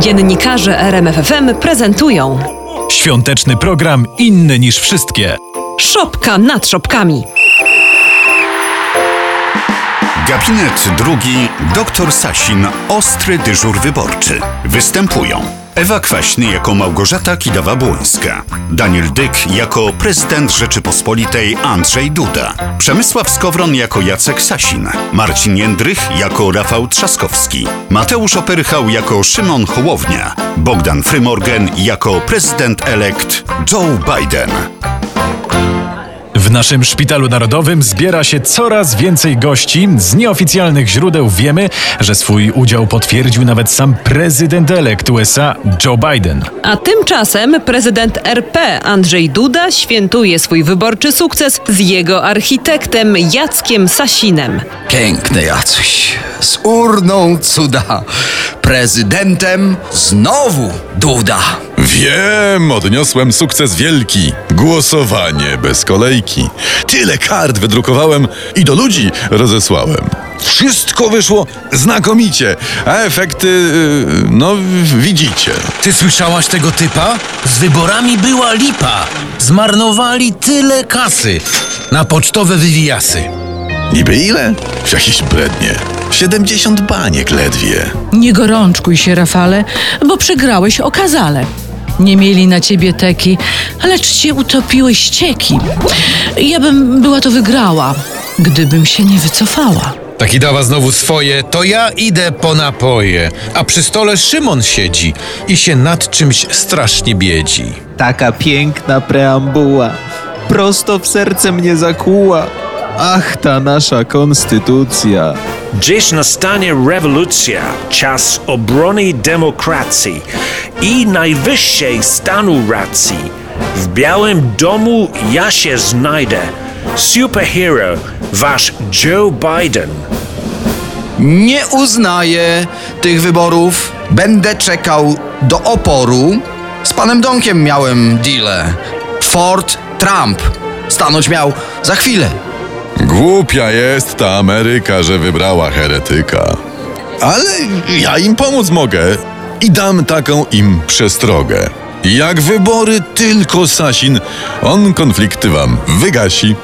Dziennikarze RMFFM prezentują Świąteczny program inny niż wszystkie. Szopka nad szopkami. Gabinet drugi, doktor Sasin, ostry dyżur wyborczy. Występują Ewa Kwaśny jako Małgorzata Kidawa-Błońska, Daniel Dyk jako prezydent Rzeczypospolitej Andrzej Duda, Przemysław Skowron jako Jacek Sasin, Marcin Jędrych jako Rafał Trzaskowski, Mateusz Opyrchał jako Szymon Hołownia, Bogdan Frymorgan jako prezydent-elekt Joe Biden. W naszym szpitalu narodowym zbiera się coraz więcej gości. Z nieoficjalnych źródeł wiemy, że swój udział potwierdził nawet sam prezydent elekt USA Joe Biden. A tymczasem prezydent RP Andrzej Duda świętuje swój wyborczy sukces z jego architektem Jackiem Sasinem. Piękny Jacuś, z urną cuda. Prezydentem znowu Duda. Wiem, odniosłem sukces wielki. Głosowanie bez kolejki. Tyle kart wydrukowałem i do ludzi rozesłałem. Wszystko wyszło znakomicie, a efekty, yy, no widzicie. Ty słyszałaś tego typa? Z wyborami była lipa. Zmarnowali tyle kasy na pocztowe wywijasy. Niby ile? Jakieś brednie. 70 baniek ledwie. Nie gorączkuj się, Rafale, bo przegrałeś okazale. Nie mieli na ciebie teki, lecz cię utopiły ścieki. Ja bym była to wygrała, gdybym się nie wycofała. Taki dawa znowu swoje, to ja idę po napoje. A przy stole Szymon siedzi i się nad czymś strasznie biedzi. Taka piękna preambuła, prosto w serce mnie zakuła. Ach, ta nasza konstytucja. Dziś nastanie rewolucja, czas obrony demokracji i najwyższej stanu racji. W Białym Domu ja się znajdę. Superhero, wasz Joe Biden. Nie uznaję tych wyborów. Będę czekał do oporu. Z panem Donkiem miałem deale. Ford Trump stanąć miał za chwilę. Głupia jest ta Ameryka, że wybrała heretyka. Ale ja im pomóc mogę i dam taką im przestrogę. Jak wybory tylko Sasin, on konflikty wam wygasi.